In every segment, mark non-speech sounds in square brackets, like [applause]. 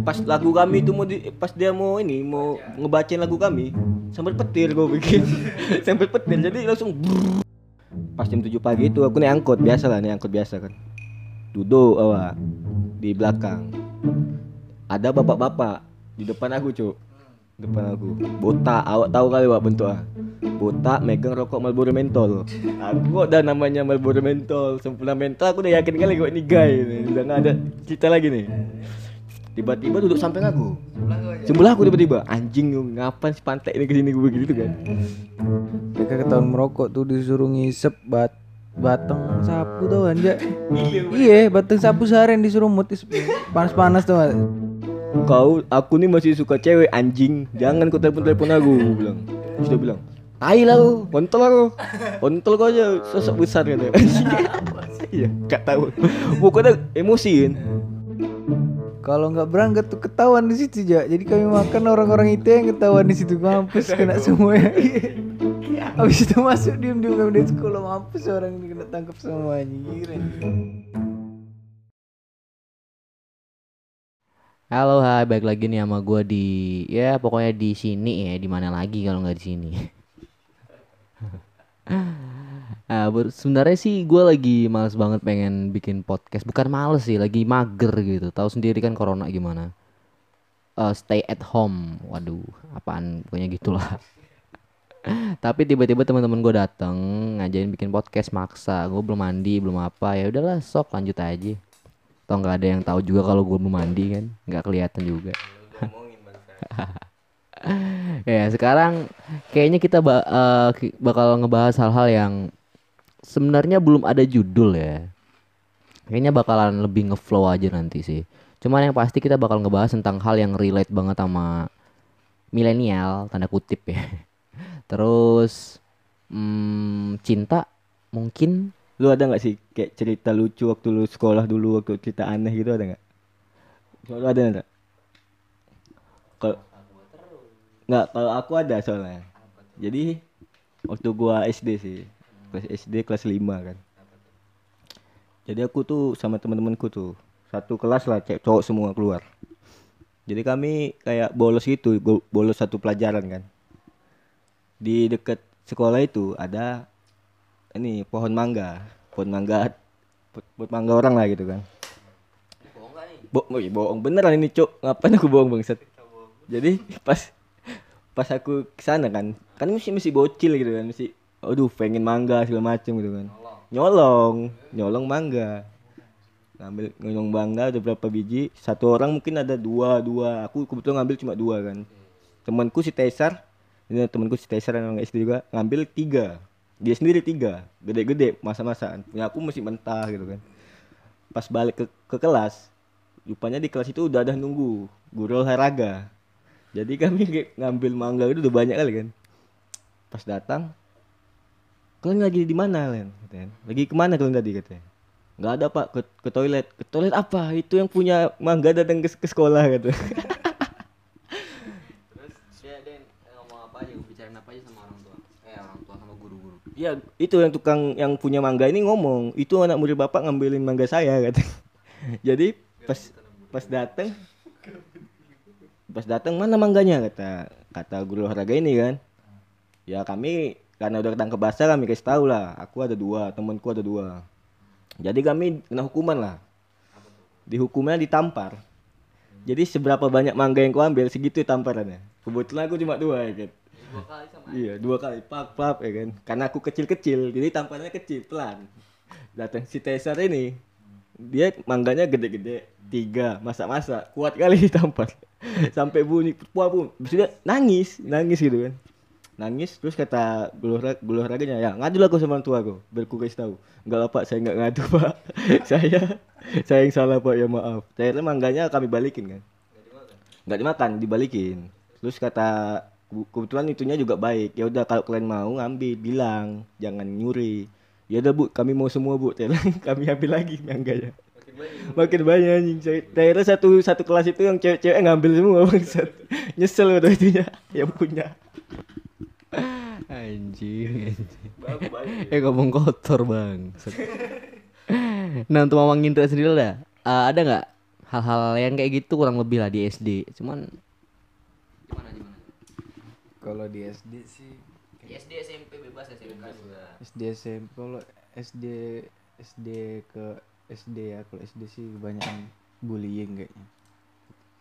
pas lagu kami itu mau di, pas dia mau ini mau ngebacain lagu kami sambil petir gue bikin. [laughs] Sambil petir jadi langsung pas jam 7 pagi itu aku naik angkot biasa lah naik angkot biasa kan. Duduk awak di belakang. Ada bapak-bapak di depan aku cuk. Depan aku. Botak awak tahu kali wak bentuknya botak megang rokok Marlboro mentol. Aku udah namanya Marlboro mentol sempurna mentol aku udah yakin kali kok ini guy. Nih udah nggak ada cerita lagi nih tiba-tiba duduk samping aku sebelah aku tiba-tiba. Anjing lu, ngapain si pantai ini ke sini gue gitu kan. Mereka ketahuan merokok tuh disuruh ngisep bat batang sapu tuh anja. Iya, batang sapu seharian disuruh mutis panas-panas tuh. kau aku nih masih suka cewek anjing. Jangan kau telepon telepon aku gua bilang. Dia bilang tai lah lu kontol aku. Kontol kau aja sosok besar gitu [laughs] iya gak tahu. Pokoknya emosi kan Kalau nggak berangkat tuh ketahuan di situ ja. Jadi kami makan orang-orang itu yang ketahuan di situ mampus kena semua ya. Habis itu masuk diem-diem kami di sekolah mampus orang ini kena tangkap semuanya. Gila. Halo, hai, balik lagi nih sama gua di ya pokoknya di sini ya, di mana lagi kalau nggak di sini. [laughs] Ah, ber- sebenarnya sih gua lagi males banget pengen bikin podcast. Bukan males sih, lagi mager gitu. Tahu sendiri kan corona gimana. Eh, stay at home. Waduh, apaan pokoknya gitulah. [laughs] Tapi tiba-tiba teman-teman gue datang ngajarin bikin podcast maksa. Gue belum mandi, belum apa. Ya udahlah, sok lanjut aja. Toh nggak ada yang tahu juga kalau gue belum mandi kan, nggak kelihatan juga. [laughs] ya sekarang kayaknya kita ki- bakal ngebahas hal-hal yang sebenarnya belum ada judul ya. Kayaknya bakalan lebih ngeflow aja nanti sih. Cuman yang pasti kita bakal ngebahas tentang hal yang relate banget sama milenial tanda kutip ya. [laughs] Terus hmm, cinta mungkin lu ada nggak sih kayak cerita lucu waktu lu sekolah dulu waktu cerita aneh gitu ada nggak lu ada nggak kalau nggak kalau aku ada soalnya jadi waktu gua SD sih kelas SD kelas 5 kan. Jadi aku tuh sama teman-temanku tuh satu kelas lah cewek cowok semua keluar. Jadi kami kayak bolos gitu bolos satu pelajaran kan. Di dekat sekolah itu ada ini pohon mangga pohon mangga po- pohon mangga orang lah gitu kan. Bo oh iya, bohong beneran ini cuk. Ngapain aku bohong bangsat? Jadi pas pas aku ke sana kan kan masih masih bocil gitu kan masih aduh pengen mangga segala macem gitu kan. Nyolong. Nyolong. Mangga. Ngambil nyolong mangga ada berapa biji? Satu orang mungkin ada dua dua. Aku kebetulan ngambil cuma dua kan. Temanku si Tesar ini temanku si Tesar yang SD juga ngambil tiga. Dia sendiri tiga. Gede-gede masa-masaan. Punya aku masih mentah gitu kan. Pas balik ke, ke kelas rupanya di kelas itu udah ada nunggu guru olahraga. Jadi kami [laughs] ngambil mangga itu udah banyak kali kan. Pas datang kalian lagi di mana kalian katanya lagi ke mana kalian tadi katanya nggak ada pak. Ke, ke toilet. Ke toilet apa? Itu yang punya mangga datang ke, ke sekolah gitu [laughs] Terus dia dia ngomong apa aja, bicarain apa aja sama orang tua. Eh orang tua sama guru-guru. Ya itu yang tukang yang punya mangga ini ngomong. Itu anak murid bapak ngambilin mangga saya kata. [laughs] Jadi pas pas datang [laughs] pas datang mana mangganya kata kata guru olahraga ini kan. Ya kami karena udah ketangkep basah kami kasih tahu lah aku ada dua temanku ada dua. Jadi kami kena hukuman lah. Dihukumnya ditampar. Jadi seberapa banyak mangga yang kau ambil segitu tamparannya. Kebetulan aku cuma dua ya kan. Iya dua kali pap pap ya kan. Karena aku kecil kecil jadi tampannya kecil pelan. Datang si Tesar ini dia mangganya gede-gede tiga masak-masak kuat kali [laughs] ditampar sampai bunyi puah pun sudah nangis nangis gitu kan nangis terus kata guru olahra- guru olahraganya ya ngadu lah sama orang tua aku kasih tahu. Enggak lah pak saya enggak ngadu [laughs] pak. Saya saya yang salah pak ya maaf. Akhirnya mangganya kami balikin kan? Nggak dimakan dibalikin. Terus kata ke- kebetulan itunya juga baik. Ya udah kalau kalian mau ngambil. Bilang jangan nyuri. Ya udah bu kami mau semua bu. [laughs] Kami ambil lagi [laughs] mangganya makin banyak anjing akhirnya satu satu kelas itu yang cewek-cewek ngambil semua bangsat. Nyesel udah itunya yang punya Anjing. anjing. eh ngomong kotor bang. nah untuk Mamang Indra sendiri dah, eh, ada nggak hal-hal yang kayak gitu kurang lebih lah di SD cuman gimana gimana Kalau di SD sih di SD SMP bebas SMK juga SD SMP kalau SD SD ke SD ya kalau SD sih kebanyakan bullying kayaknya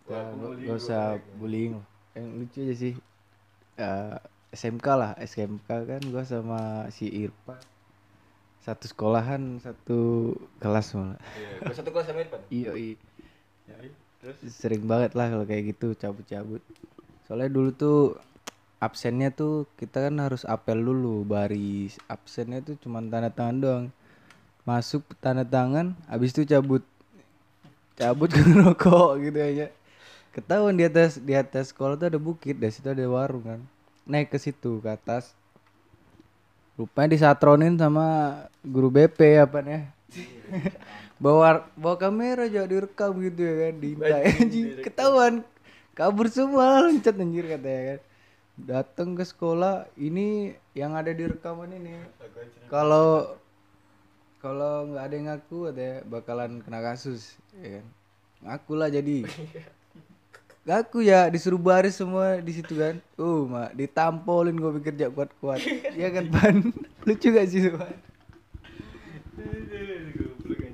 kita nggak usah bullying lah. yang lucu aja sih eh, SMK lah SMK kan gua sama si Irfan. Satu sekolahan satu kelas malah. Iya, satu kelas sama Irfan. [laughs] iya iya Terus? Sering banget lah kalau kayak gitu cabut-cabut. Soalnya dulu tuh absennya tuh kita kan harus apel dulu baris. Absennya tuh cuma tanda tangan doang. Masuk tanda tangan habis itu cabut. Cabut ke [laughs] rokok gitu aja. Ketahuan di atas di atas sekolah tuh ada bukit dari situ ada warung kan naik ke situ ke atas. Rupanya disatronin sama guru BP apa nih [laughs] bawa bawa kamera jadi direkam gitu ya kan. Diintai anjing ketahuan. Kabur semua [laughs] loncat anjir katanya kan. Datang ke sekolah ini yang ada di rekaman ini. Kalau kalau nggak ada yang ngaku katanya bakalan kena kasus ya kan. Ngaku lah jadi [laughs] ngaku ya disuruh baris semua di situ kan. Uh mak ditampolin gue pikir jak kuat kuat ya kan pan? [laughs] Lucu gak sih pan?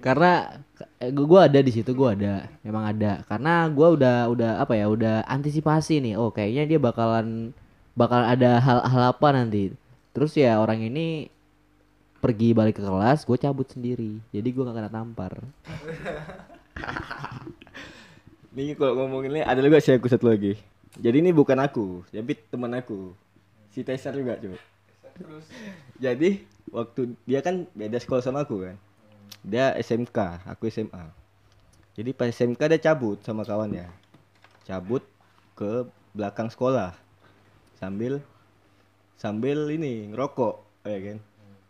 Karena eh, gua gua ada di situ gua ada memang ada. Karena gua udah udah apa ya udah antisipasi nih. Oh kayaknya dia bakalan bakal ada hal-hal apa nanti. Terus ya orang ini pergi balik ke kelas gue cabut sendiri. Jadi gua gak kena tampar [laughs] Nih kalau ngomongin ini ada juga sih aku satu lagi. Jadi ini bukan aku, tapi teman aku. Si Tesar juga, cuy. [laughs] Jadi waktu dia kan beda sekolah sama aku kan. Dia SMK, aku SMA. Jadi pas SMK dia cabut sama kawannya. Cabut ke belakang sekolah. Sambil sambil ini ngerokok, ya kan.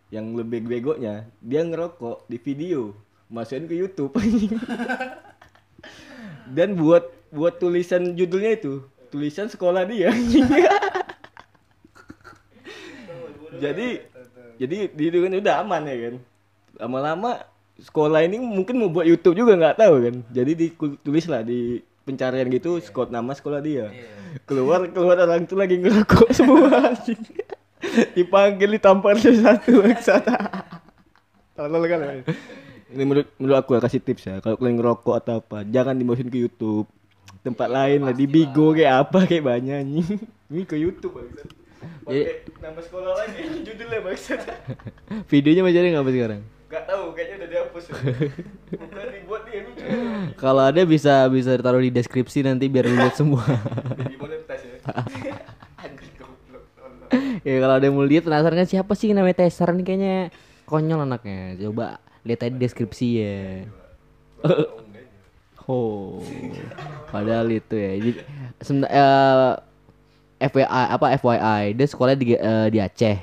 Yang lebih begonya, dia ngerokok di video, masukin ke YouTube. [laughs] dan buat buat tulisan judulnya itu tulisan sekolah dia. [laughs] Jadi jadi di itu kan udah aman ya kan. Lama-lama sekolah ini mungkin mau buat YouTube juga nggak tahu kan. Jadi ditulis lah di pencarian gitu skot nama sekolah dia. Keluar keluar orang itu lagi ngerokok semua. Anjing. [laughs] dipanggil ditampar satu satu [laughs] tolol kan. Ini menurut menurut aku ya kasih tips ya. Kalau kalian ngerokok atau apa jangan dimasukin ke YouTube. Tempat lain lah di Bigo kayak apa kayak banyak nih [laughs] ini ke YouTube bangsat. Pakai nama sekolah lagi [laughs] judulnya bangsat. [laughs] Videonya masih ada nggak sampai sekarang? Gak tahu kayaknya udah dihapus. Ya. bukan dibuat dia lucu. Kalau ada bisa bisa taruh di deskripsi nanti biar lu lihat semua ya. Ya kalau ada yang mau lihat penasaran kan siapa sih namanya Tesar nih kayaknya konyol anaknya. Coba lihat aja di deskripsi ya [laughs] oh padahal itu ya. Jadi seben- eh, FYI apa FYI dia sekolahnya di eh, di Aceh.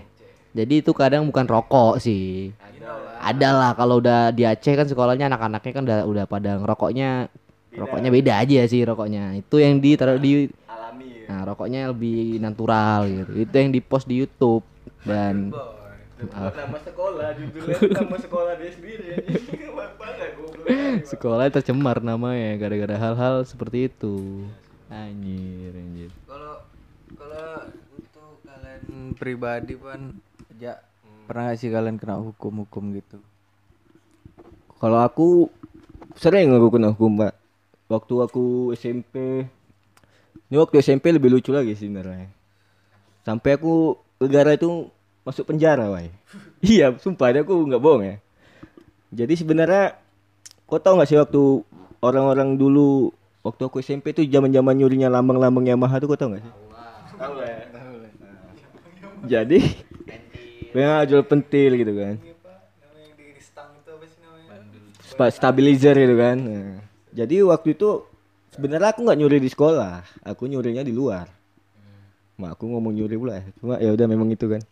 Jadi itu kadang bukan rokok sih. Ada lah kalau udah di Aceh kan sekolahnya anak-anaknya kan udah udah pada ngerokoknya rokoknya beda aja sih rokoknya. Itu yang ditaruh di alami ya. Nah, rokoknya lebih natural gitu. Itu yang dipost di YouTube. Dan nama sekolah judulnya itu [laughs] nama sekolah dia sendiri sekolah tercemar namanya gara-gara hal-hal seperti itu. Anjir, anjir. kalau kalau untuk kalian pribadi pan aja pernah gak sih kalian kena hukum-hukum gitu Kalau aku sering aku kena hukum pak. Waktu aku SMP, ini waktu SMP lebih lucu lagi sih sebenarnya. Sampai aku negara itu masuk penjara, wai. [laughs] iya, sumpah ada aku nggak bohong ya. Jadi sebenarnya, kau tahu nggak sih waktu orang-orang dulu waktu aku SMP tuh zaman-zaman nyurinya lambang-lambang Yamaha tuh kau tahu nggak sih? Tahu lah ya. Jadi, [laughs] ya jual pentil gitu kan. Stabilizer gitu kan. Nah, jadi waktu itu sebenarnya aku nggak nyuri di sekolah, aku nyurinya di luar. Mak aku ngomong nyuri pula ya. Cuma ya udah memang itu kan.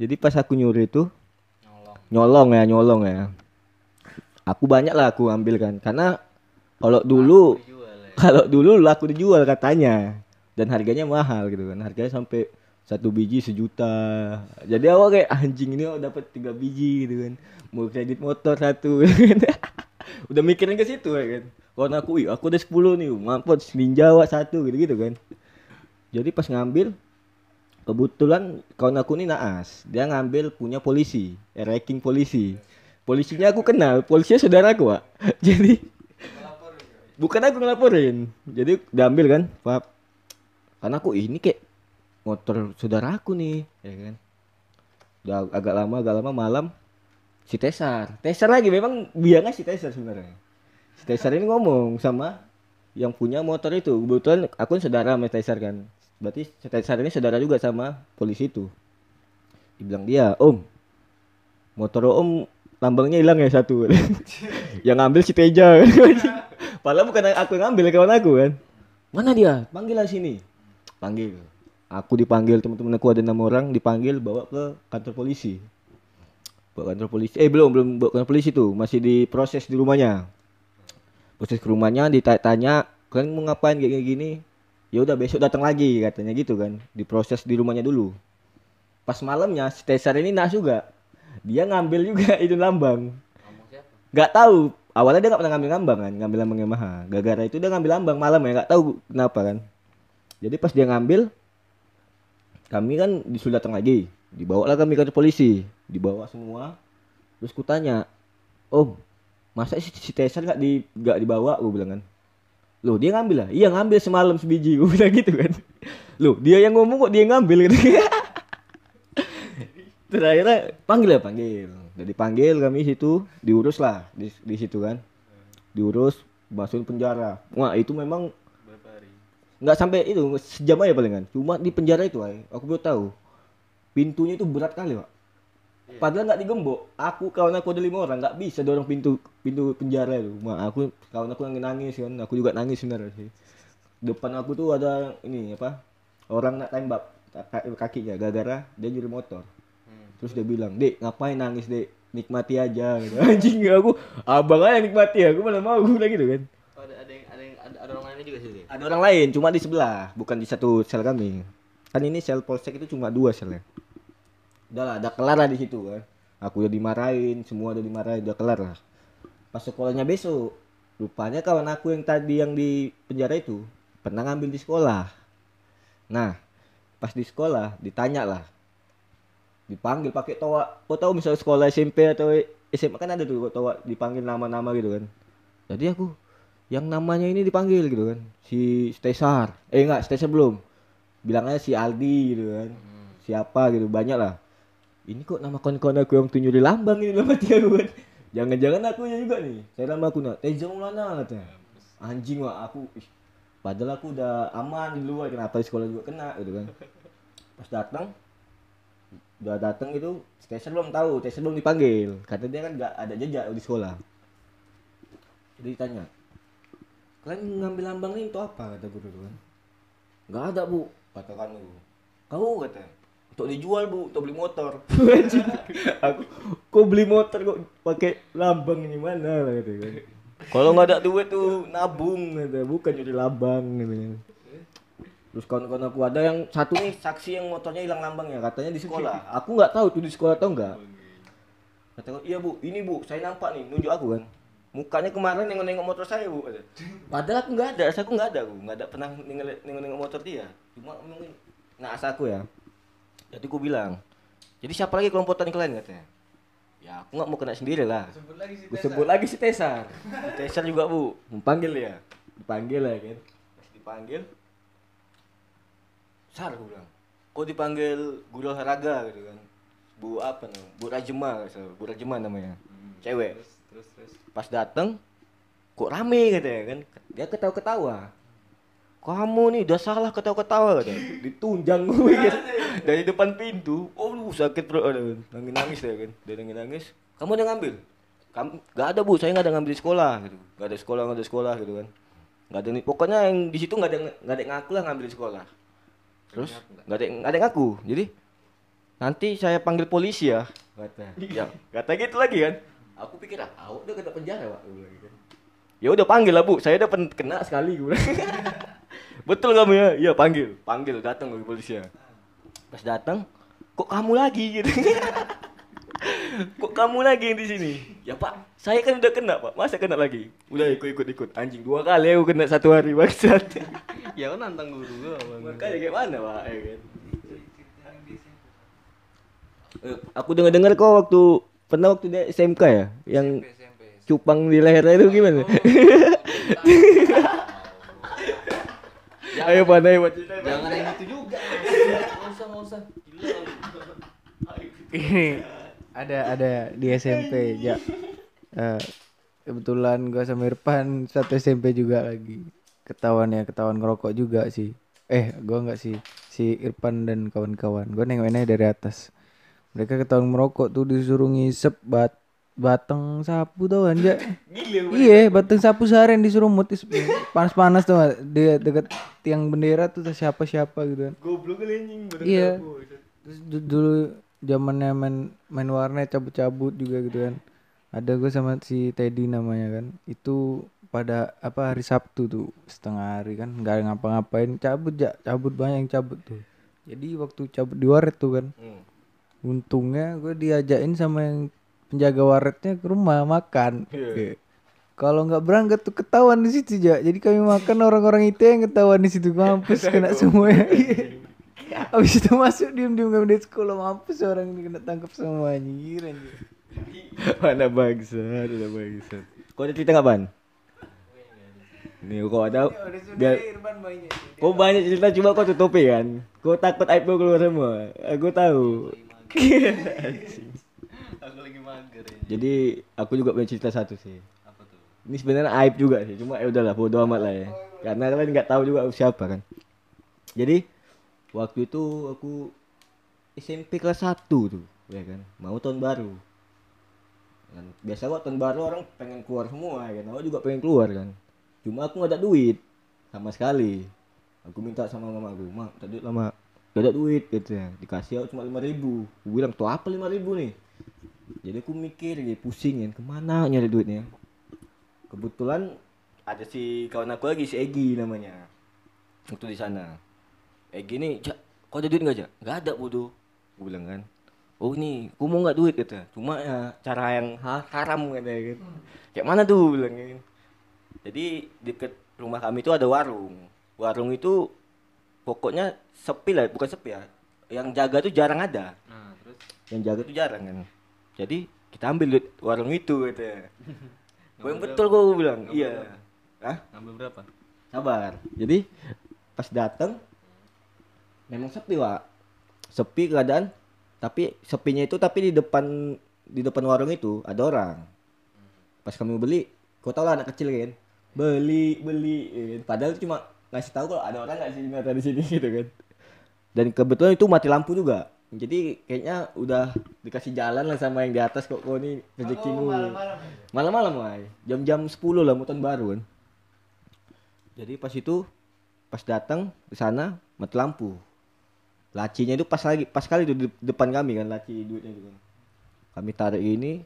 Jadi pas aku nyuri itu nyolong ya, nyolong ya. Aku banyak lah aku ambil kan karena kalau dulu [laughs] kalau dulu laku dijual katanya dan harganya mahal gitu kan. Harganya sampai satu biji sejuta. Jadi awal kayak anjing ini oh, dapat tiga biji gitu kan. Mau kredit motor satu. [laughs] Udah mikirin ke situ ya kan. kawan aku aku ada 10 nih mampus ninja satu gitu gitu kan jadi pas ngambil kebetulan kawan aku ini naas. Dia ngambil punya polisi eh, ranking polisi. Polisinya aku kenal polisinya saudaraku Wak. [laughs] jadi bukan aku ngelaporin. Jadi diambil kan Pak karena aku "Ih, ini kayak motor saudaraku nih ya kan. Udah agak lama agak lama malam si Tesar. Tesar lagi memang biangnya si Tesar sebenarnya. Si Tesar ini ngomong sama yang punya motor itu. Kebetulan aku kan saudara sama Tesar kan berarti Tesar ini saudara juga sama polisi itu. Dibilang dia om. Motor om lambangnya hilang ya satu. [laughs] Yang ngambil si Teja. [laughs] Padahal bukan aku yang ngambil kawan aku kan. Mana dia? Panggil lah sini. Panggil. Aku dipanggil teman-teman aku ada enam orang dipanggil bawa ke kantor polisi. Bawa kantor polisi. Eh belum belum bawa kantor polisi tuh. Masih diproses di rumahnya. Proses ke rumahnya ditanya kalian mau ngapain? Kayak gini ya udah besok datang lagi katanya gitu kan. Diproses di rumahnya dulu. Pas malamnya si Tesar ini nas juga. Dia ngambil juga [laughs] itu lambang. Nggak tahu. Awalnya dia nggak pernah ngambil lambang kan ngambil lambang Yamaha gara-gara itu dia ngambil lambang malam ya nggak tahu kenapa kan. Jadi pas dia ngambil kami kan disuruh datang lagi. Dibawa lah kami ke polisi. Dibawa semua. Terus kutanya om masa si, si Tesar nggak di nggak dibawa? Gue bilang kan loh dia ngambil lah? Iya ngambil semalam sebiji. [laughs] Gue bilang gitu kan? Loh dia yang ngomong kok dia ngambil? Gitu [laughs] terus akhirnya panggil ya panggil. Udah dipanggil kami situ. Diurus lah di, di situ kan. Diurus masukin penjara. Wah itu memang nggak sampai itu sejam aja palingan. Cuma di penjara itu ay aku baru tahu. Pintunya itu berat kali pak padahal nggak digembok. Aku kawan aku ada lima orang nggak bisa dorong pintu pintu penjara itu. Wah, aku kawan aku yang nangis kan. Aku juga nangis sebenarnya sih. Depan aku tuh ada ini apa orang nak tembak. Ka- kakinya gara-gara dia nyuri motor. Terus dia bilang dek ngapain nangis dek? Nikmati aja gitu. [laughs] anjing aku abang aja nikmati aku mana mau gue bilang gitu kan. Ada ada yang ada yang ada, ada orang lainnya juga sih ada orang lain cuma di sebelah bukan di satu sel kami. Kan ini sel polsek itu cuma dua selnya udah lah udah kelar lah di situ kan. Aku udah dimarahin semua udah dimarahin udah kelar lah. Pas sekolahnya besok rupanya kawan aku yang tadi yang di penjara itu pernah ngambil di sekolah. Nah pas di sekolah ditanya lah. Dipanggil pakai toa. Kau tahu misalnya sekolah SMP atau SMA kan ada tuh toa dipanggil nama-nama gitu kan. Jadi aku yang namanya ini dipanggil gitu kan. Si Stesar. Eh enggak Stesar belum. Bilangnya si Aldi gitu kan. Siapa gitu banyak lah ini kok nama kawan-kawan aku yang tunjuk di lambang ini nama dia aku kan jangan-jangan aku juga nih. Saya nama aku nak Teja Maulana katanya anjing wah aku ih, padahal aku udah aman di luar kenapa di sekolah juga kena gitu kan. Pas datang udah datang itu Stesar belum tahu Stesar belum dipanggil. Karena dia kan nggak ada jejak di sekolah. Jadi ditanya kalian ngambil lambang ini untuk apa? kata guru tuh kan. Nggak ada bu kata kan bu kau kata untuk dijual bu untuk beli motor. [laughs] Aku kok beli motor kok pakai lambang ini? Mana lah kata kan. Kalau nggak ada duit tuh nabung kata bukan jadi lambang gitu kan. Terus kawan-kawan aku ada yang satu nih saksi yang motornya hilang lambangnya katanya di sekolah. [laughs] Aku nggak tahu tuh di sekolah atau enggak kata iya bu ini bu saya nampak nih nunjuk aku kan. Mukanya kemarin nengok-nengok motor saya bu padahal aku nggak ada aku nggak ada aku nggak ada pernah nengok- nengok-nengok motor dia. Cuma mungkin nah aku ya jadi aku bilang jadi siapa lagi kelompok tani kalian katanya ya aku nggak mau kena sendiri lah Sebut lagi si Gue sebut lagi si Tesar. Si Tesar juga bu, dipanggil ya, dipanggil ya kan. Pas dipanggil, Sar gue bilang, kok dipanggil guru olahraga gitu kan? Bu apa nih? Bu Rajema. Bu Rajema namanya, cewek. Terus terus. Pas dateng, kok rame katanya kan? Dia ketawa-ketawa. Kamu nih udah salah ketawa-ketawa katanya. Ditunjang gue kan. Dari depan pintu. Oh lu sakit bro. Nangis-nangis ya kan. Dia nangis-nangis. Kamu udah ngambil? Kamu gak ada bu, saya nggak ada ngambil di sekolah gitu. Gak ada sekolah, nggak ada sekolah gitu kan. Gak ada nih. Pokoknya yang di situ nggak ada nggak ada ngaku lah ngambil di sekolah. Terus nggak ada nggak ada ngaku. Jadi nanti saya panggil polisi ya. Kata. Ya, kata gitu lagi kan. Aku pikir ah, aku udah kena penjara pak. Gitu. Ya udah panggil lah bu, saya udah kena sekali gue. [laughs] Betul kamu ya? Iya panggil, panggil datang ke polisi ya. Pas datang, kok kamu lagi gitu. [laughs] Kok kamu lagi yang di sini? Ya pak, saya kan udah kena pak, masa kena lagi? Udah ikut ikut ikut anjing dua kali aku kena satu hari bangsat. [laughs] ya kan nantang guru gua Makanya kayak mana pak? Ya kan? Eh, Aku dengar dengar kau waktu pernah waktu dia SMK ya, yang cupang di lehernya itu gimana? [laughs] Ayo pak, ayo pak. jangan yang itu juga nggak usah nggak [laughs] Ini ada ada di SMP ya. Eh, kebetulan gua sama Irfan satu SMP juga lagi. Ketahuan ya, ketahuan ngerokok juga sih. Eh, gua enggak sih. Si Irfan dan kawan-kawan. Gua nengoknya dari atas. Mereka ketahuan merokok tuh disuruh ngisep bat batang sapu tau kan ja iya batang sapu seharian disuruh mutis panas-panas tuh nggak? di dekat tiang bendera tuh siapa siapa gitu kan Goblok kali anjing. Iya. Terus du- dulu zamannya main main warnet cabut-cabut juga gitu kan. Ada gue sama si Teddy namanya kan. Itu pada apa hari Sabtu tuh setengah hari kan nggak ngapa-ngapain cabut ya cabut banyak yang cabut tuh. Jadi waktu cabut di warnet tuh kan. Hmm. Untungnya gue diajakin sama yang penjaga warnetnya ke rumah makan. Kayak, Kalau nggak berangkat tuh ketahuan di situ ya. Jadi kami makan orang-orang itu yang ketahuan di situ mampus kena semuanya. [laughs] Iya. Abis itu masuk diem-diem kami di sekolah mampus orang ini kena tangkap semua anjir anjir. Mana bangsat, mana bangsat. Kau ada cerita nggak ban? Nih kau ada biar Kau banyak cerita cuma kau tutupi kan. Kau takut aib kau keluar semua. Aku tahu. [laughs] aku lagi mager ya Jadi aku juga punya cerita satu sih. apa tuh Ini sebenarnya aib juga sih. Cuma ya udahlah bodo amat lah ya. Karena kalian nggak tahu juga aku siapa kan. Jadi waktu itu aku SMP kelas 1 tuh, ya kan. Mau tahun baru. Kan biasa kok tahun baru orang pengen keluar semua ya kan. Aku juga pengen keluar kan. Cuma aku nggak ada duit sama sekali. Aku minta sama mama aku, "Mak, tak duit lama." Gak ada duit gitu ya. Dikasih aku cuma 5000 ribu. Aku bilang, tuh apa 5000 ribu nih? Jadi aku mikir, jadi pusing kan, ke mana nyari duitnya? Kebetulan ada si kawan aku lagi si Egi namanya. Waktu di sana. Egi nih, "Jak, kau ada duit nggak, Jak?" "Nggak ada, bodoh." Gue bilang kan. "Oh, nih, aku mau nggak duit?" kata. Cuma ya cara yang ha- haram katanya kan. Kayak mana tuh bilang kan. Jadi deket rumah kami itu ada warung. Warung itu pokoknya sepi lah, bukan sepi ya. Yang jaga tuh jarang ada. nah terus Yang jaga tuh jarang kan. Jadi kita ambil duit warung itu [laughs] katanya. Gue yang betul gue bilang. Iya. Hah? ngambil berapa Sabar. Jadi pas datang memang sepi, Wak. Sepi keadaan tapi sepinya itu tapi di depan di depan warung itu ada orang. Pas kami beli, kau tau lah anak kecil kan. Beli, beli. ya kan. Padahal cuma ngasih tahu kalau ada orang nggak sih ternyata di sini [laughs] gitu kan. Dan kebetulan itu mati lampu juga. Jadi kayaknya udah dikasih jalan lah sama yang di atas kok kau nih rezekimu. Malam-malam, Wai. Jam-jam 10 lah mau tahun baru kan. Jadi pas itu pas datang ke sana mati lampu. Lacinya itu pas lagi pas kali itu di depan kami kan laci duitnya itu kan. Kami tarik ini.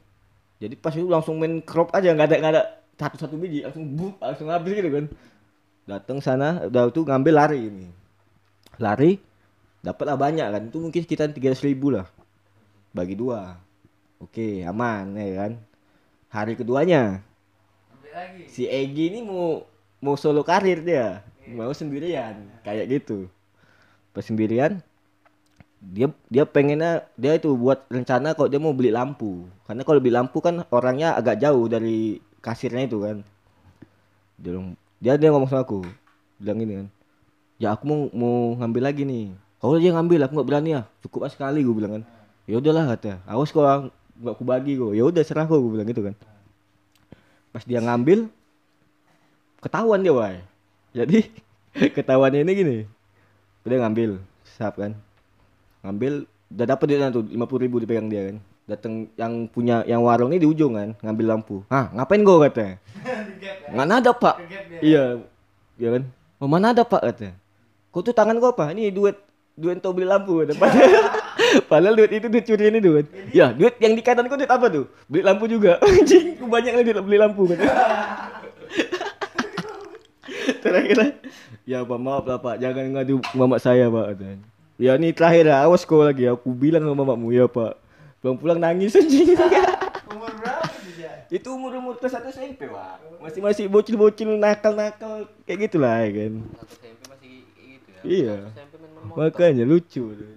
Jadi pas itu langsung main crop aja nggak ada nggak ada satu-satu biji langsung buk langsung habis gitu kan. Datang sana udah tuh ngambil lari ini. Lari dapatlah banyak kan. Itu mungkin sekitar 300 ribu lah. Bagi dua. Oke, aman ya kan. Hari keduanya. Si Egi ini mau mau solo karir dia. Mau sendirian. Kayak gitu. Pas sendirian dia dia pengennya dia itu buat rencana kalau dia mau beli lampu. Karena kalau beli lampu kan orangnya agak jauh dari kasirnya itu kan. Dia dia dia ngomong sama aku. Bilang gini kan ya aku mau mau ngambil lagi nih kalau dia ngambil aku nggak berani ya cukup ah sekali gue bilang kan. Ya udahlah kata. Awas kok nggak aku bagi gue ya udah serah kok gue bilang gitu kan. Pas dia ngambil ketahuan dia wai. Jadi [laughs] ketahuannya ini gini. Udah ngambil sap kan. Ngambil udah dapet dia tuh lima puluh ribu dipegang dia kan. Datang yang punya yang warung ini di ujung kan ngambil lampu. Ah ngapain gue katanya [laughs] mana ada pak? Iya iya kan? Oh, mana ada pak katanya kok tuh tangan gua apa? Ini duit duit untuk beli lampu padahal, padahal duit itu duit curi ini duit ya duit yang di kanan gua duit apa tuh? Beli lampu juga. [laughs] Anjing banyak lagi duit beli lampu kata. [laughs] terakhir. Ya pak maaf lah pak. Jangan ngadu mamak saya pak ya ini terakhir lah. Awas kau lagi. Aku bilang sama mamamu ya pak. Pulang-pulang nangis anjing. [laughs] Umur berapa itu umur umur kelas satu SMP pak. Masih masih bocil-bocil nakal-nakal kayak gitulah ya kan? Satu SMP masih gitu ya. Iya. SMP. Makanya lucu ya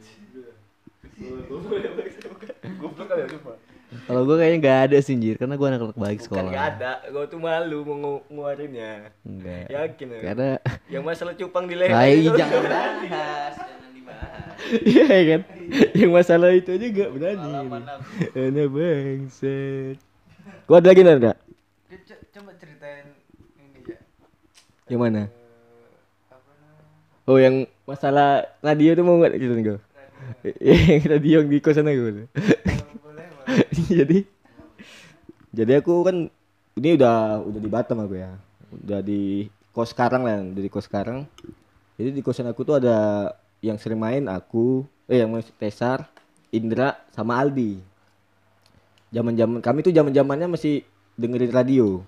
Kalau gue kayaknya gak ada sih Jir, karena gue anak-anak baik Bukan sekolah. gak ada, gue tuh malu mau ngu- ngeluarinnya Enggak. Yakin ya? Karena Yang masalah cupang di leher Hai, itu jangan [laughs] bahas, jangan dibahas. Iya kan? Yang masalah itu aja gak berani Ana bangset Gua ada lagi co- Coba ceritain ini ja. Yang mana? Oh yang masalah radio tuh mau gak gitu gue? Yang radio yang di kosan aku Kalau boleh boleh. [laughs] Jadi? Jadi aku kan Ini udah udah di Batam aku ya. Udah di kos sekarang lah Udah di kos sekarang. Jadi di kosan aku tuh ada Yang sering main aku Eh yang main Tesar Indra sama Aldi. Zaman-zaman kami tuh zaman-zamannya masih dengerin radio.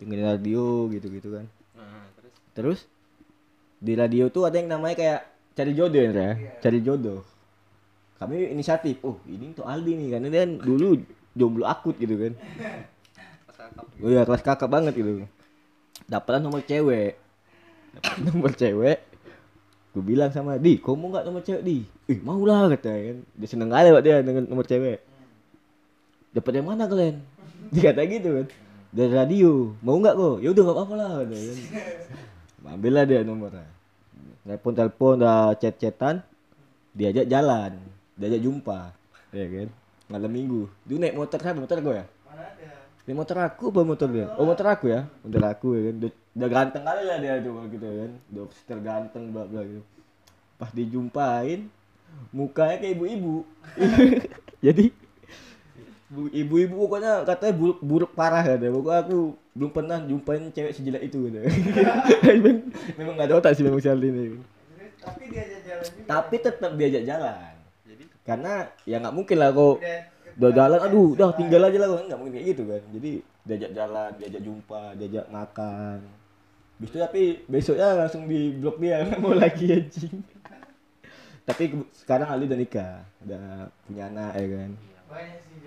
Dengerin radio gitu-gitu kan. Terus di radio tuh ada yang namanya kayak cari jodoh ya, ya? cari jodoh. Kami inisiatif, oh ini tuh Aldi nih karena dia kan dulu jomblo akut gitu kan. [laughs] Oh iya kelas kakak banget gitu. Dapat nomor cewek, dapat [laughs] nomor cewek. Gue bilang sama Di, kamu mau nggak nomor cewek Di? Ih mau lah katanya kan. Dia seneng kali Pak dia dengan nomor cewek. Dapat yang mana kalian? [laughs] Dia kata gitu kan. Dari radio. Mau nggak kok? Ya udah nggak apa-apa lah katanya kan. Ambillah dia nomornya. Telepon telepon udah chat chatan, diajak jalan, diajak jumpa, ya kan? Malam minggu, dia naik motor siapa? Motor gue ya? Ini motor aku apa motor dia? Oh motor aku ya, motor aku ya kan. Udah, udah ganteng kali lah dia tuh gitu ya kan. Udah setel ganteng bla bla gitu. Pas dijumpain, mukanya kayak ibu-ibu. [laughs] [laughs] Jadi ibu-ibu pokoknya katanya buruk, buruk parah ya. Pokoknya aku belum pernah jumpain cewek sejelek itu gitu. [laughs] memang, memang gak ada otak sih memang si Aldi ini. Tapi diajak jalan juga. Tapi tetap diajak jalan. Jadi karena ya nggak mungkin lah kok Udah jalan aduh udah tinggal aja lah kan nggak mungkin kayak gitu kan jadi diajak jalan diajak jumpa diajak makan Habis itu tapi besoknya langsung di blok dia nggak [laughs] mau lagi anjing tapi sekarang Ali udah nikah udah punya anak ya kan banyak sih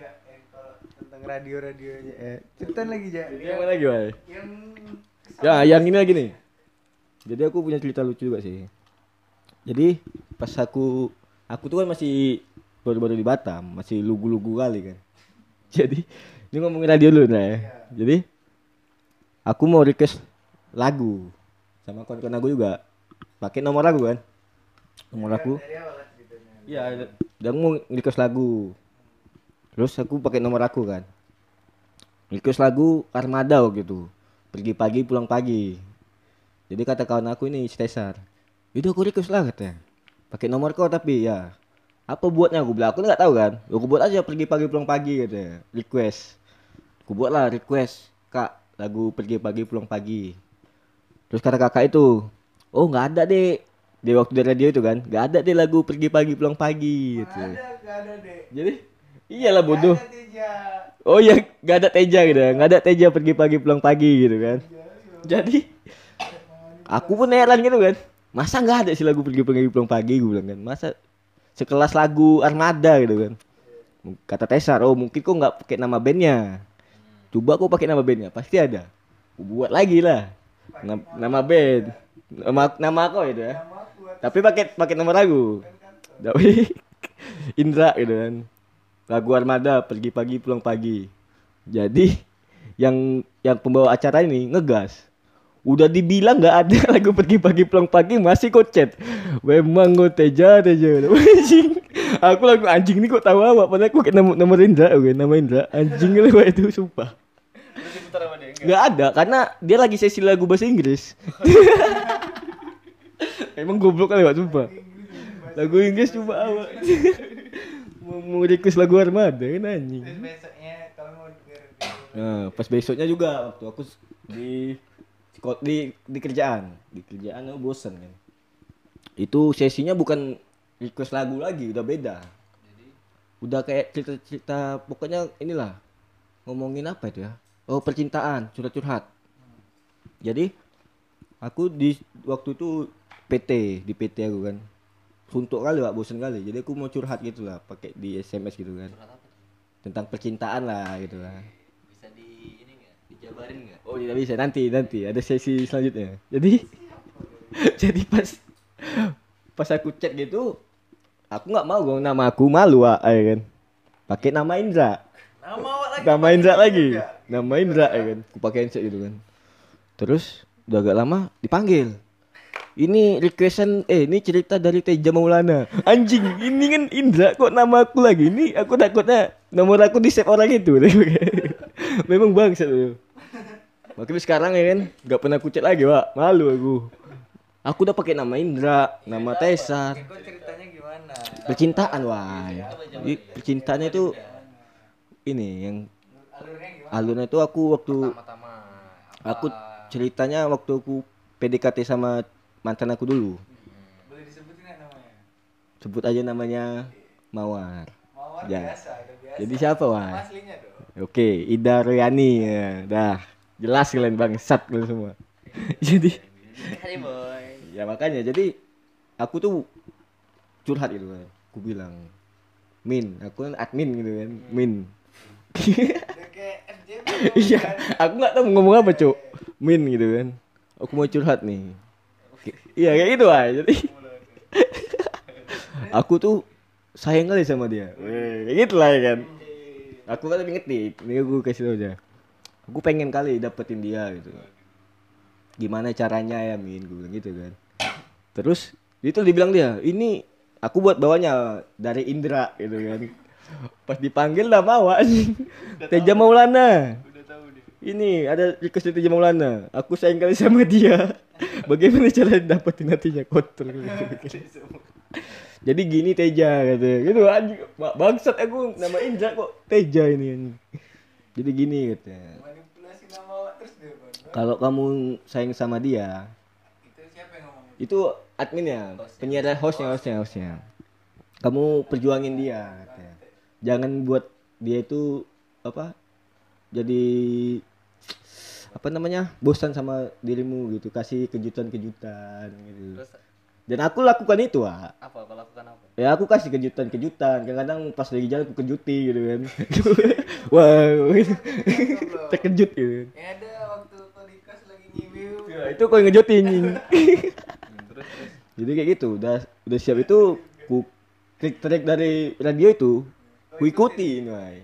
tentang radio radionya. Eh, ceritain lagi ja. yang mana lagi Wai? Yang ya yang ini lagi nih jadi aku punya cerita lucu juga sih jadi pas aku aku tuh kan masih baru-baru di Batam masih lugu-lugu kali kan [laughs] jadi ini ngomongin radio dulu nah ya. jadi aku mau request lagu sama kawan-kawan aku juga pakai nomor lagu kan nomor aku lah ceritanya. Iya, dan mau request lagu. Terus aku pakai nomor aku kan. Request lagu Armada waktu itu. Pergi pagi pulang pagi. Jadi kata kawan aku ini Stesar. Itu aku request lah katanya. Pakai nomor kau tapi ya. Apa buatnya aku bilang aku nggak tahu kan. Aku buat aja pergi pagi pulang pagi katanya. Request. Aku buat lah request. Kak, lagu pergi pagi pulang pagi. Terus kata kakak itu, oh nggak ada deh. Di waktu di radio itu kan, nggak ada deh lagu pergi pagi pulang pagi gitu. Ada, gak ada deh. Jadi iyalah bodoh. Gak. Oh iya, nggak ada Teja gitu, ya. nggak ada Teja pergi pagi pulang pagi gitu kan. Jadi aku pun heran gitu kan. Masa nggak ada sih lagu pergi pagi pulang pagi gue bilang kan. Masa sekelas lagu Armada gitu kan. Kata Tesar, oh mungkin kok nggak pakai nama bandnya. Coba kok pakai nama bandnya, pasti ada. Gua buat lagi lah. Nama, nama band. Nama nama aku itu ya. Nama Tapi pakai pakai nomor lagu. Tapi [laughs] Indra gitu kan. Lagu Armada pergi pagi pulang pagi. Jadi yang yang pembawa acara ini ngegas. Udah dibilang nggak ada [laughs] lagu pergi pagi pulang pagi masih kok chat. Memang kok teja teja. Anjing. [laughs] Aku lagu anjing ini kok tahu apa padahal aku nomor, nomor Indra oke nama Indra. Anjing lah itu sumpah. Nggak ada karena dia lagi sesi lagu bahasa Inggris. [laughs] Emang goblok kali Pak sumpah. Lagu Inggris coba apa? Mau, mau request lagu Armada kan anjing. Terus besoknya kalau mau denger Nah, pas besoknya juga waktu aku di di di kerjaan, di kerjaan aku bosen kan. Itu sesinya bukan request lagu lagi, udah beda. Udah kayak cerita-cerita pokoknya inilah ngomongin apa itu ya? Oh, percintaan, curhat-curhat. Jadi aku di waktu itu PT, di PT aku kan. Suntuk kali pak. Bosen kali. Jadi aku mau curhat gitu lah pakai di SMS gitu kan. Tentang percintaan lah gitu lah. Bisa di ini enggak? Dijabarin enggak? oh tidak bisa. Nanti nanti. Ada sesi selanjutnya. Jadi [laughs] jadi pas pas aku chat gitu aku nggak mau dong nama aku malu ah ya kan? Pakai nama Indra. Nama lagi. nama Indra lagi. nama Indra ya kan? Aku pakai handset gitu kan. Terus udah agak lama dipanggil ini requestan eh ini cerita dari Teja Maulana. Anjing ini kan Indra kok nama aku lagi. Ini aku takutnya nomor aku di save orang itu. [laughs] Memang bangsa tuh makanya sekarang ya kan nggak pernah aku chat lagi pak. Malu aku. Aku udah pakai nama Indra nama Tesar Kok ceritanya gimana? percintaan wah. Jadi percintaannya itu ini yang Alurnya itu aku waktu Pertama-tama aku ceritanya waktu aku PDKT sama mantan aku dulu. Boleh disebutin namanya? sebut aja namanya Mawar. Mawar Ya. biasa, udah biasa. jadi siapa wah aslinya dong. oke Ida Royani ya dah. Jelas kalian bangsat kalian semua. [laughs] Jadi Hai boy. ya makanya. Jadi aku tuh curhat gitu kan aku bilang Min aku kan admin gitu kan Min. Kayak [laughs] FJB. iya aku nggak tahu mau ngomong apa cuk. Min gitu kan. Aku mau curhat nih iya kayak gitu lah jadi [laughs] aku tuh sayang kali sama dia. Weh, kayak gitu lah ya kan. Aku kan tapi ngetik. Ini aku kasih tau aja. Aku pengen kali dapetin dia gitu. Gimana caranya ya min? Gue bilang gitu kan. Terus itu dibilang dia ini aku buat bawanya dari Indra gitu kan. Pas dipanggil lah mau anjing Teja Maulana ini ada request dari Maulana aku sayang kali sama dia [laughs] bagaimana cara dapetin hatinya kotor [laughs] gitu. jadi gini Teja katanya gitu anjing Ba- bangsat aku nama Indra kok Teja ini anjing. jadi gini katanya Manipulasi nama awak terus dia Bang. kalau kamu sayang sama dia Itu siapa yang ngomong? itu adminnya penyiar hostnya hostnya hostnya kamu perjuangin dia katanya. jangan buat dia itu apa jadi apa namanya bosan sama dirimu gitu kasih kejutan-kejutan gitu. Terus? Dan aku lakukan itu ah apa? Kau lakukan apa? ya aku kasih kejutan-kejutan. Kadang-kadang pas lagi jalan aku kejuti gitu kan. [laughs] Wow. Terkejut gitu. Ya ada waktu Tolikas lagi nyiwiu. ya, itu kau yang ngejutin [laughs] jadi kayak gitu udah udah siap itu ku klik track dari radio itu ku ikutin woy.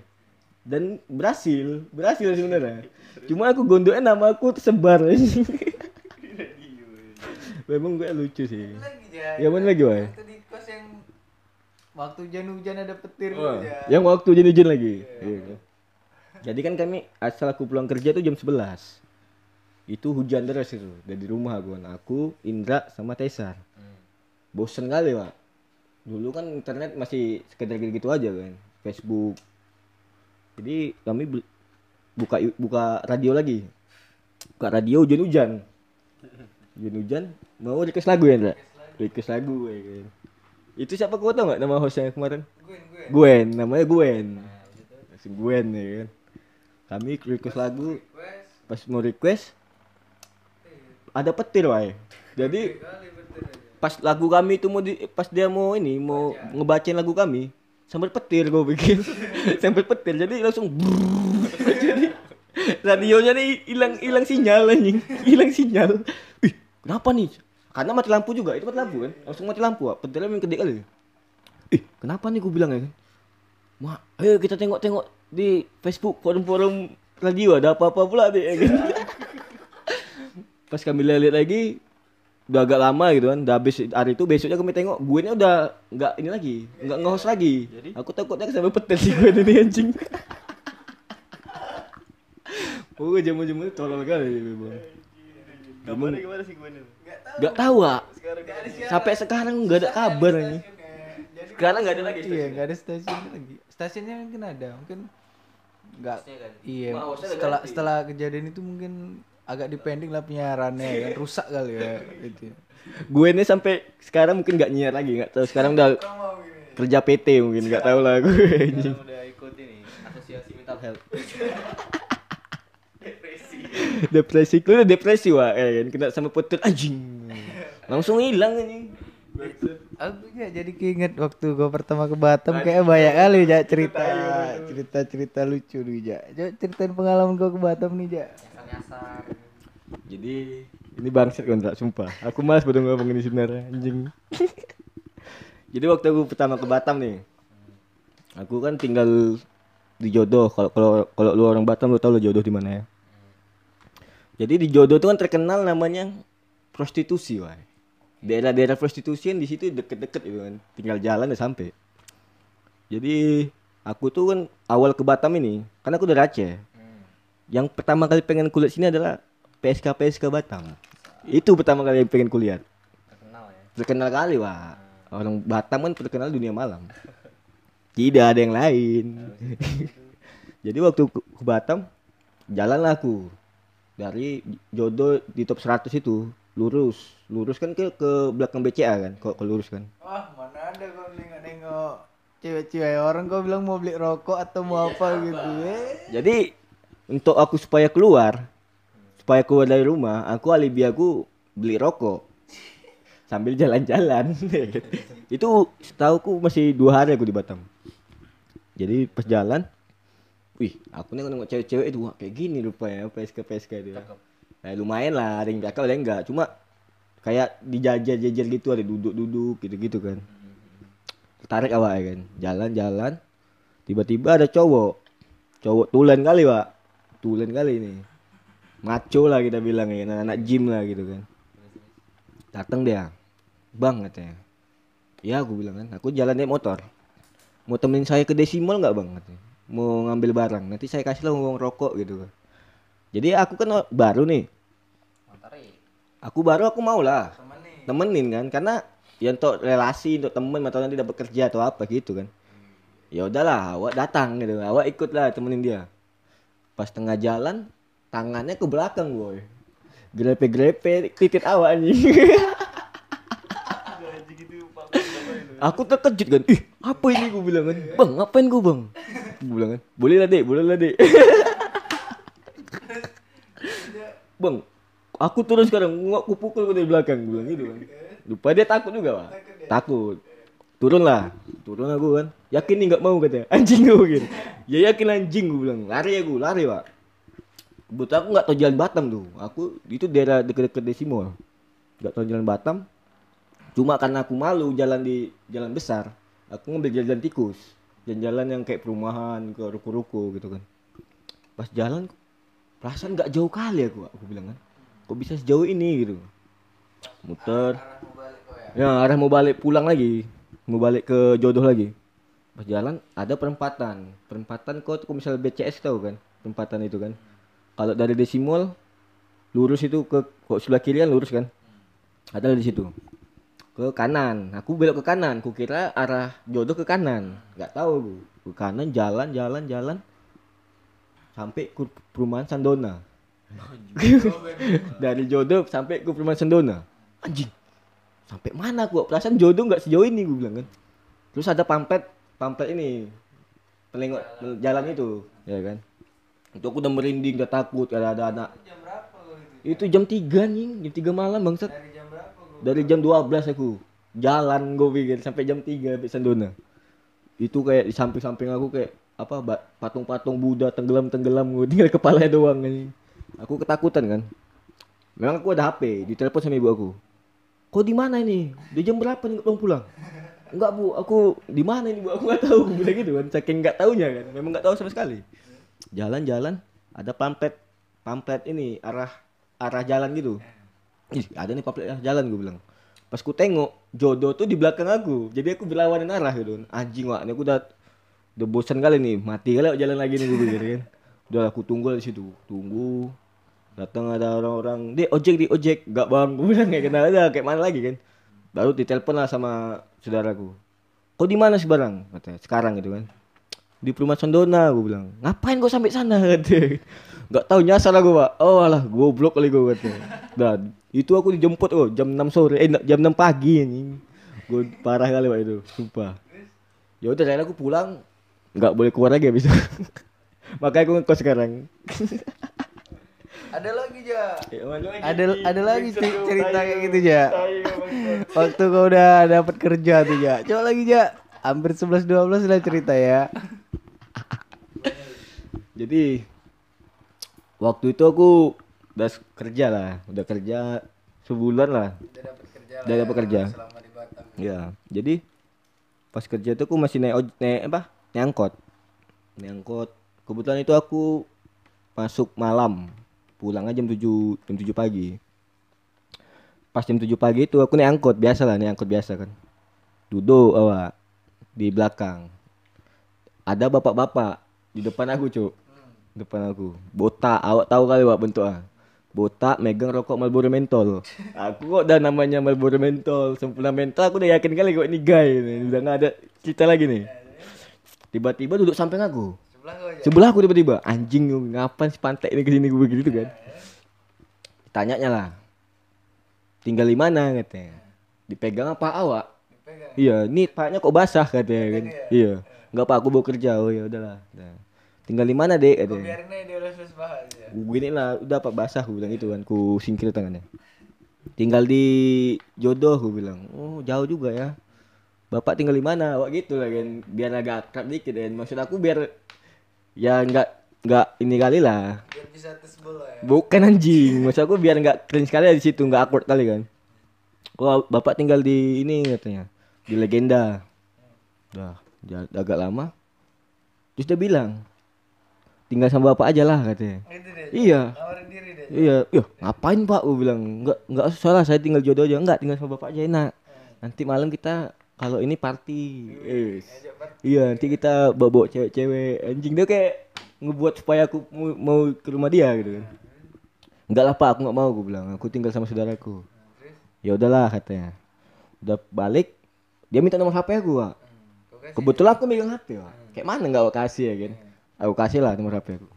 Dan berhasil berhasil sebenarnya. Cuma aku gondoknya nama aku tersebar. [laughs] Memang gue lucu sih. Lagi ya. Ya, mana lagi, Wai? Waktu di kos yang waktu hujan-hujan ada petir Wah, gitu ya. yang waktu hujan-hujan lagi. Iya. jadi kan kami asal aku pulang kerja tuh jam 11 itu hujan deras itu. Dari rumah aku kan aku Indra sama Tesar. Bosen kali pak. Dulu kan internet masih sekedar gitu, -gitu aja kan. Facebook jadi kami buka buka radio lagi. Buka radio hujan-hujan hujan-hujan mau request lagu ya Indra request lagu ya kan. Itu siapa kau tau nggak nama hostnya kemarin? Gue gue. Gwen namanya Gwen. Si Gwen ya kan. Kami request lagu. Pas mau request ada petir wae. Jadi pas lagu kami itu mau di, pas dia mau ini mau ngebacain lagu kami sampai petir gue pikir [laughs] sampai petir jadi langsung brrrr. jadi radionya nih hilang hilang sinyal anjing. Hilang sinyal. Ih kenapa nih? Karena mati lampu juga itu mati lampu kan? Langsung mati lampu ah petirnya memang gede kali ih kenapa nih gue bilang ya kan Ma, ayo kita tengok-tengok di Facebook forum-forum radio ada apa-apa pula deh ya kan. Pas kami lihat lagi udah agak lama gitu kan, udah habis hari itu besoknya kami tengok gue ini udah nggak ini lagi, nggak nge-host lagi. Aku takutnya sampai petir si gue ini anjing. Oh, jamu-jamu itu tolol kali memang. Emang gimana sih gue nih? Enggak tahu. ah. Sampai sekarang nggak ada kabar ini. Jadi Sekarang nggak ada lagi. Iya, nggak ada stasiunnya lagi. Stasiunnya mungkin ada, mungkin nggak. Iya, hostnya udah setelah setelah kejadian itu mungkin agak dipending lah penyiarannya kan rusak kali ya gitu. Gue ini sampai sekarang mungkin nggak nyiar lagi, nggak tahu sekarang udah kerja PT mungkin nggak tahu lah gue anjing. udah ikut ini Asosiasi Mental Health. depresi lu udah depresi wah eh, kan kena sama petir anjing langsung hilang anjing Aku ya jadi keinget waktu gua pertama ke Batam kayak banyak kali ya cerita cerita cerita lucu ya. Coba ceritain pengalaman gua ke Batam nih ja. Jadi ini bangsat kontrak sumpah. Aku malas pada ngomong ini sebenarnya anjing. [laughs] Jadi waktu aku pertama ke Batam nih. Aku kan tinggal di Jodoh. Kalau kalau kalau lu orang Batam lu tahu lu Jodoh di mana ya. Jadi di Jodoh itu kan terkenal namanya prostitusi, wah. Daerah-daerah prostitusi di situ deket-deket itu kan. Tinggal jalan udah sampai. Jadi aku tuh kan awal ke Batam ini, karena aku dari Aceh. Yang pertama kali pengen kulihat sini adalah PSK PSK Batam. Itu pertama kali yang pengen kulihat. Terkenal ya. Terkenal kali, Pak. Orang Batam kan terkenal dunia malam. Tidak ada yang lain. [laughs] Jadi waktu ke Batam, jalanlah aku dari Jodoh di top 100 itu lurus, lurus kan ke ke belakang BCA kan, kok ke lurus kan. Wah, mana ada kau nengok-nengok cewek-cewek orang kau bilang mau beli rokok atau mau apa gitu. Eh. Jadi untuk aku supaya keluar, supaya keluar dari rumah, aku alibi aku beli rokok sambil jalan-jalan. [laughs] itu setahuku masih dua hari aku di Batam. Jadi pas jalan, wih, aku nengok-nengok cewek-cewek itu wah, kayak gini rupanya PSK PSK itu. Nah, lumayan lah, yang cakep, ada enggak. Cuma kayak dijajar-jajar gitu, ada duduk-duduk gitu-gitu kan. Tertarik awak ya kan, jalan-jalan, tiba-tiba ada cowok, cowok tulen kali pak, tulen kali ini, maco lah kita bilang ya, anak gym lah gitu kan. Datang dia, bang katanya, ya aku bilang kan, aku jalan naik motor, mau temenin saya ke desimal nggak bang? katanya, mau ngambil barang, nanti saya kasih lah uang rokok gitu kan. Jadi aku kan baru nih, aku baru aku mau lah temenin kan karena ya untuk relasi untuk temen atau nanti dapat kerja atau apa gitu kan. Ya udahlah awak datang gitu awak ikut lah temenin dia. Pas tengah jalan tangannya ke belakang boy. Grepe grepe titit awak anjing aku terkejut kan. Ih apa ini gue bilang kan? Bang ngapain gue bang? Gue bilang kan boleh lah dek boleh lah dek. Bang aku turun sekarang nggak aku pukul dari belakang gue bilang gitu kan. Lupa dia takut juga pak. Takut. Turun lah turun aku kan. Yakin nih nggak mau katanya anjing gue gitu ya yakin anjing gue bilang. Lari aku lari pak Kebetulan aku nggak tahu jalan Batam tuh. Aku itu daerah deket-deket Desimol nggak tahu jalan Batam. Cuma karena aku malu jalan di jalan besar aku ngambil jalan tikus. Jalan-jalan yang kayak perumahan ke ruko-ruko gitu kan. Pas jalan perasaan nggak jauh kali aku aku bilang kan. Kok bisa sejauh ini gitu? Muter. Ya arah mau balik pulang lagi. Mau balik ke jodoh lagi. Pas jalan ada perempatan. Perempatan kau tuh kalau misal BCS tahu kan? Perempatan itu kan kalau dari desimol lurus itu ke kok sebelah kiri kan lurus kan? Ada di situ. Ke kanan. Aku belok ke kanan. Ku kira arah jodoh ke kanan. Nggak tahu aku ke kanan jalan jalan jalan. Sampai ke perumahan Sandona. [laughs] Dari jodoh sampai ke perumahan Sandona. Anjing. Sampai mana gua perasaan jodoh nggak sejauh ini gua bilang kan. Terus ada pamflet pamflet ini. Pelengok jalan itu. Ya kan itu aku udah merinding udah takut ada ada anak. Jam berapa kau itu? itu jam 3 nih jam 3 malam bangsat. Dari jam berapa kau? dari jam 12 aku. Jalan gue pikir sampai jam 3 sampai Sandona itu kayak di samping-samping aku kayak apa patung-patung Buddha tenggelam-tenggelam gue tinggal kepalanya doang ini aku ketakutan kan? Memang aku ada HP ditelepon sama ibu aku. Kau di mana ini? Di jam berapa nih pulang pulang? Enggak bu. Aku di mana ini bu? Aku nggak tahu. Aku bilang gitu kan saking nggak taunya kan. Memang nggak tahu sama sekali jalan-jalan ada pamflet pamflet ini arah arah jalan gitu. Ih, ada nih pamflet arah jalan gue bilang. Pas ku tengok jodoh tuh di belakang aku. Jadi aku berlawanan arah gitu. Anjing wak ini aku udah udah bosan kali nih. Mati kali jalan lagi nih gue pikir kan. Udah aku tunggu di situ. Tunggu. Datang ada orang-orang. Di ojek di ojek. Gak bang gue bilang kayak kenal aja kayak mana lagi kan. Baru ditelepon lah sama saudaraku. Kau di mana sih barang katanya sekarang gitu kan di perumahan Sondona gue bilang ngapain kau sampai sana [laughs] katanya nggak tahu nyasar aku pak oh alah goblok kali gue katanya dan itu aku dijemput oh jam 6 sore eh jam 6 pagi anjing gue parah kali pak itu sumpah ya udah akhirnya aku pulang nggak boleh keluar lagi habis itu [laughs] makanya aku ngekos sekarang Ada lagi ja. Ya, lagi? Ada ada lagi cerita tai kayak gitu ja. Waktu kau udah dapat kerja tuh ja. Coba lagi ja. Hampir 11 12 lah cerita ya. Jadi waktu itu aku udah kerja lah, udah kerja sebulan lah. Udah dapat kerja Udah dapat kerja. selama di Batam. Ya, jadi pas kerja itu aku masih naik oj- naik apa? Naik angkot. Naik angkot. Kebetulan itu aku masuk malam. Pulangnya jam 7 jam 7 pagi. Pas jam 7 pagi itu aku naik angkot biasa lah, naik angkot biasa kan. Duduk awak di belakang. Ada bapak-bapak di depan aku, Cuk. Depan aku. Botak, awak tahu kali Wak bentuknya. Botak megang rokok Marlboro mentol. Aku kok udah namanya Marlboro mentol, sempurna mentol aku udah yakin kali kok ini guy nih. Udah nggak ada cerita lagi nih. Tiba-tiba duduk samping aku. Sebelah aku tiba-tiba anjing ngapain si pantai ini ke sini gue begitu kan. Tanyanya lah. Tinggal di mana katanya. Dipegang apa awak? Dipegang. Iya, ini paknya kok basah katanya kan. Iya. Enggak pak, aku mau kerja. Oh ya udahlah. Udah. Tinggal di mana dek biarin aja dia bahas ya. Gini lah, udah pak basah aku bilang gitu kan. Ku singkir tangannya. Tinggal di jodoh aku bilang. Oh jauh juga ya. Bapak tinggal di mana? Wah gitu lah kan. Biar agak akrab dikit kan. Maksud aku biar ya nggak nggak ini kali lah. Biar bisa tes bola ya. Bukan anjing, maksud aku biar nggak cringe sekali di situ, nggak awkward kali kan. Wah, bapak tinggal di ini katanya, di legenda. Udah, ja- agak lama. Terus dia bilang, tinggal sama bapak aja lah katanya. Gitu deh. Iya, diri deh. iya, iya, ngapain pak? Gue bilang, nggak nggak salah, saya tinggal jodoh aja, nggak tinggal sama bapak aja enak. Nanti malam kita kalau ini party, Yes. Ajak part- Iya, nanti kita bawa cewek-cewek anjing dia kayak ngebuat supaya aku mau, mau ke rumah dia gitu kan. Enggak lah Pak, aku nggak mau gue bilang. Aku tinggal sama saudaraku. Ya udahlah katanya. Udah balik, dia minta nomor HP aku, Pak. Kebetulan aku megang HP, Pak. Kayak mana nggak kasih ya kan? Aku kasih lah nomor HP aku.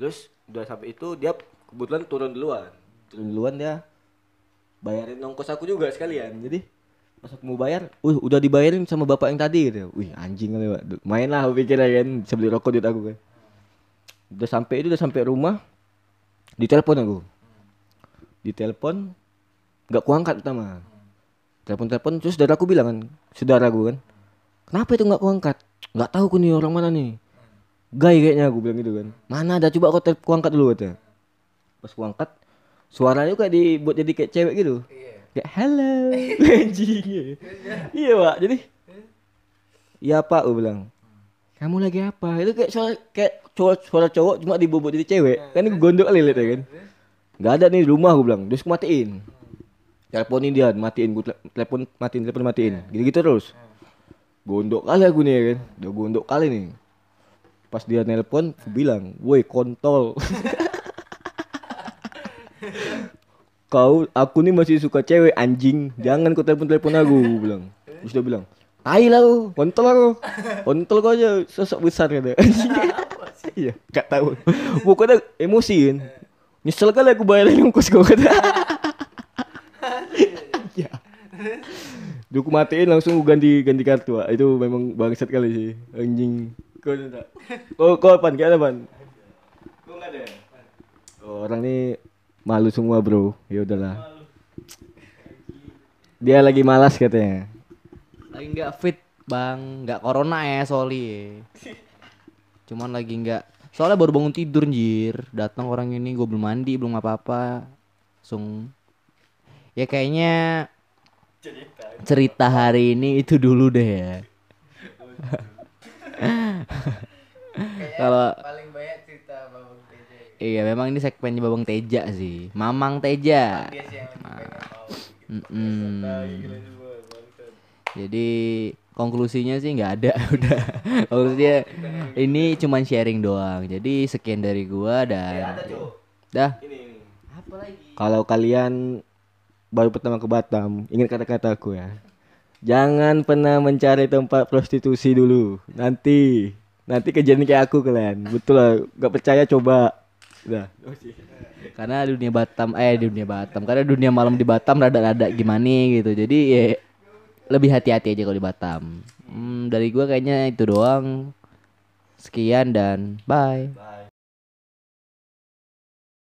Terus udah sampai itu dia kebetulan turun duluan. Turun duluan dia bayarin ongkos aku juga sekalian. Jadi pas aku mau bayar, uh udah dibayarin sama bapak yang tadi gitu. Wih anjing kali pak. Main lah aku pikir kan, bisa beli rokok duit aku kan. Udah sampai itu udah sampai rumah, ditelepon aku. Ditelepon, nggak kuangkat pertama. Telepon-telepon terus saudara aku bilang kan, saudara gue kan, kenapa itu nggak kuangkat? Nggak tahu aku nih orang mana nih. Gay kayaknya aku bilang gitu kan. Mana ada coba kau kuangkat dulu katanya. Pas kuangkat, suaranya kayak dibuat jadi kayak cewek gitu. Iya. Kayak hello [laughs] anjing. iya pak, jadi Iya pak, gue bilang. Kamu lagi apa? Itu kayak suara kayak cowok suara cowok cuma dibobot jadi cewek. Kan gue gondok kali lihat ya kan. Gak ada nih di rumah gue bilang. Terus gue matiin. Teleponin dia, matiin gue telepon matiin, telepon matiin. Gitu-gitu terus. Gondok kali aku nih ya kan. Udah gondok kali nih. Pas dia nelpon, bilang, "Woi, kontol." Kau, aku nih masih suka cewek anjing. Jangan kau telepon-telepon aku, bilang. Terus dia bilang, Tai lah lu, kontol aku. Kontol kau aja sosok besar kata. [laughs] Iya, gak tahu. Pokoknya emosi kan. Nyesel kali aku bayarin ongkos kau kata. [laughs] Duh, aku matiin langsung ganti ganti kartu. Itu memang bangsat kali sih. Anjing. Kau ada. Kau kau pan, kayak pan? Kau enggak ada. Oh, orang ini malu semua, Bro. Ya udahlah. Dia lagi malas katanya. Lagi nggak fit bang, nggak corona ya soli. Cuman lagi nggak. Soalnya baru bangun tidur jir. Datang orang ini gue belum mandi, belum apa-apa. Langsung. Ya kayaknya cerita hari ini itu dulu deh ya. [laughs] Kalau Paling banyak cerita Babang TJ. iya memang ini segmennya Babang Teja sih. Mamang Teja. Mm-mm. Jadi konklusinya sih nggak ada [laughs] udah. Konklusinya ini cuman sharing doang. Jadi sekian dari gua dan dah. Kalau kalian baru pertama ke Batam, ingat kata-kata aku ya. Jangan pernah mencari tempat prostitusi dulu. Nanti, nanti kejadian kayak aku kalian. Betul lah, gak percaya coba. Udah. Karena dunia Batam eh dunia Batam. Karena dunia malam di Batam rada-rada gimana gitu. Jadi ya lebih hati-hati aja kalau di Batam. Hmm, dari gua kayaknya itu doang. Sekian dan bye.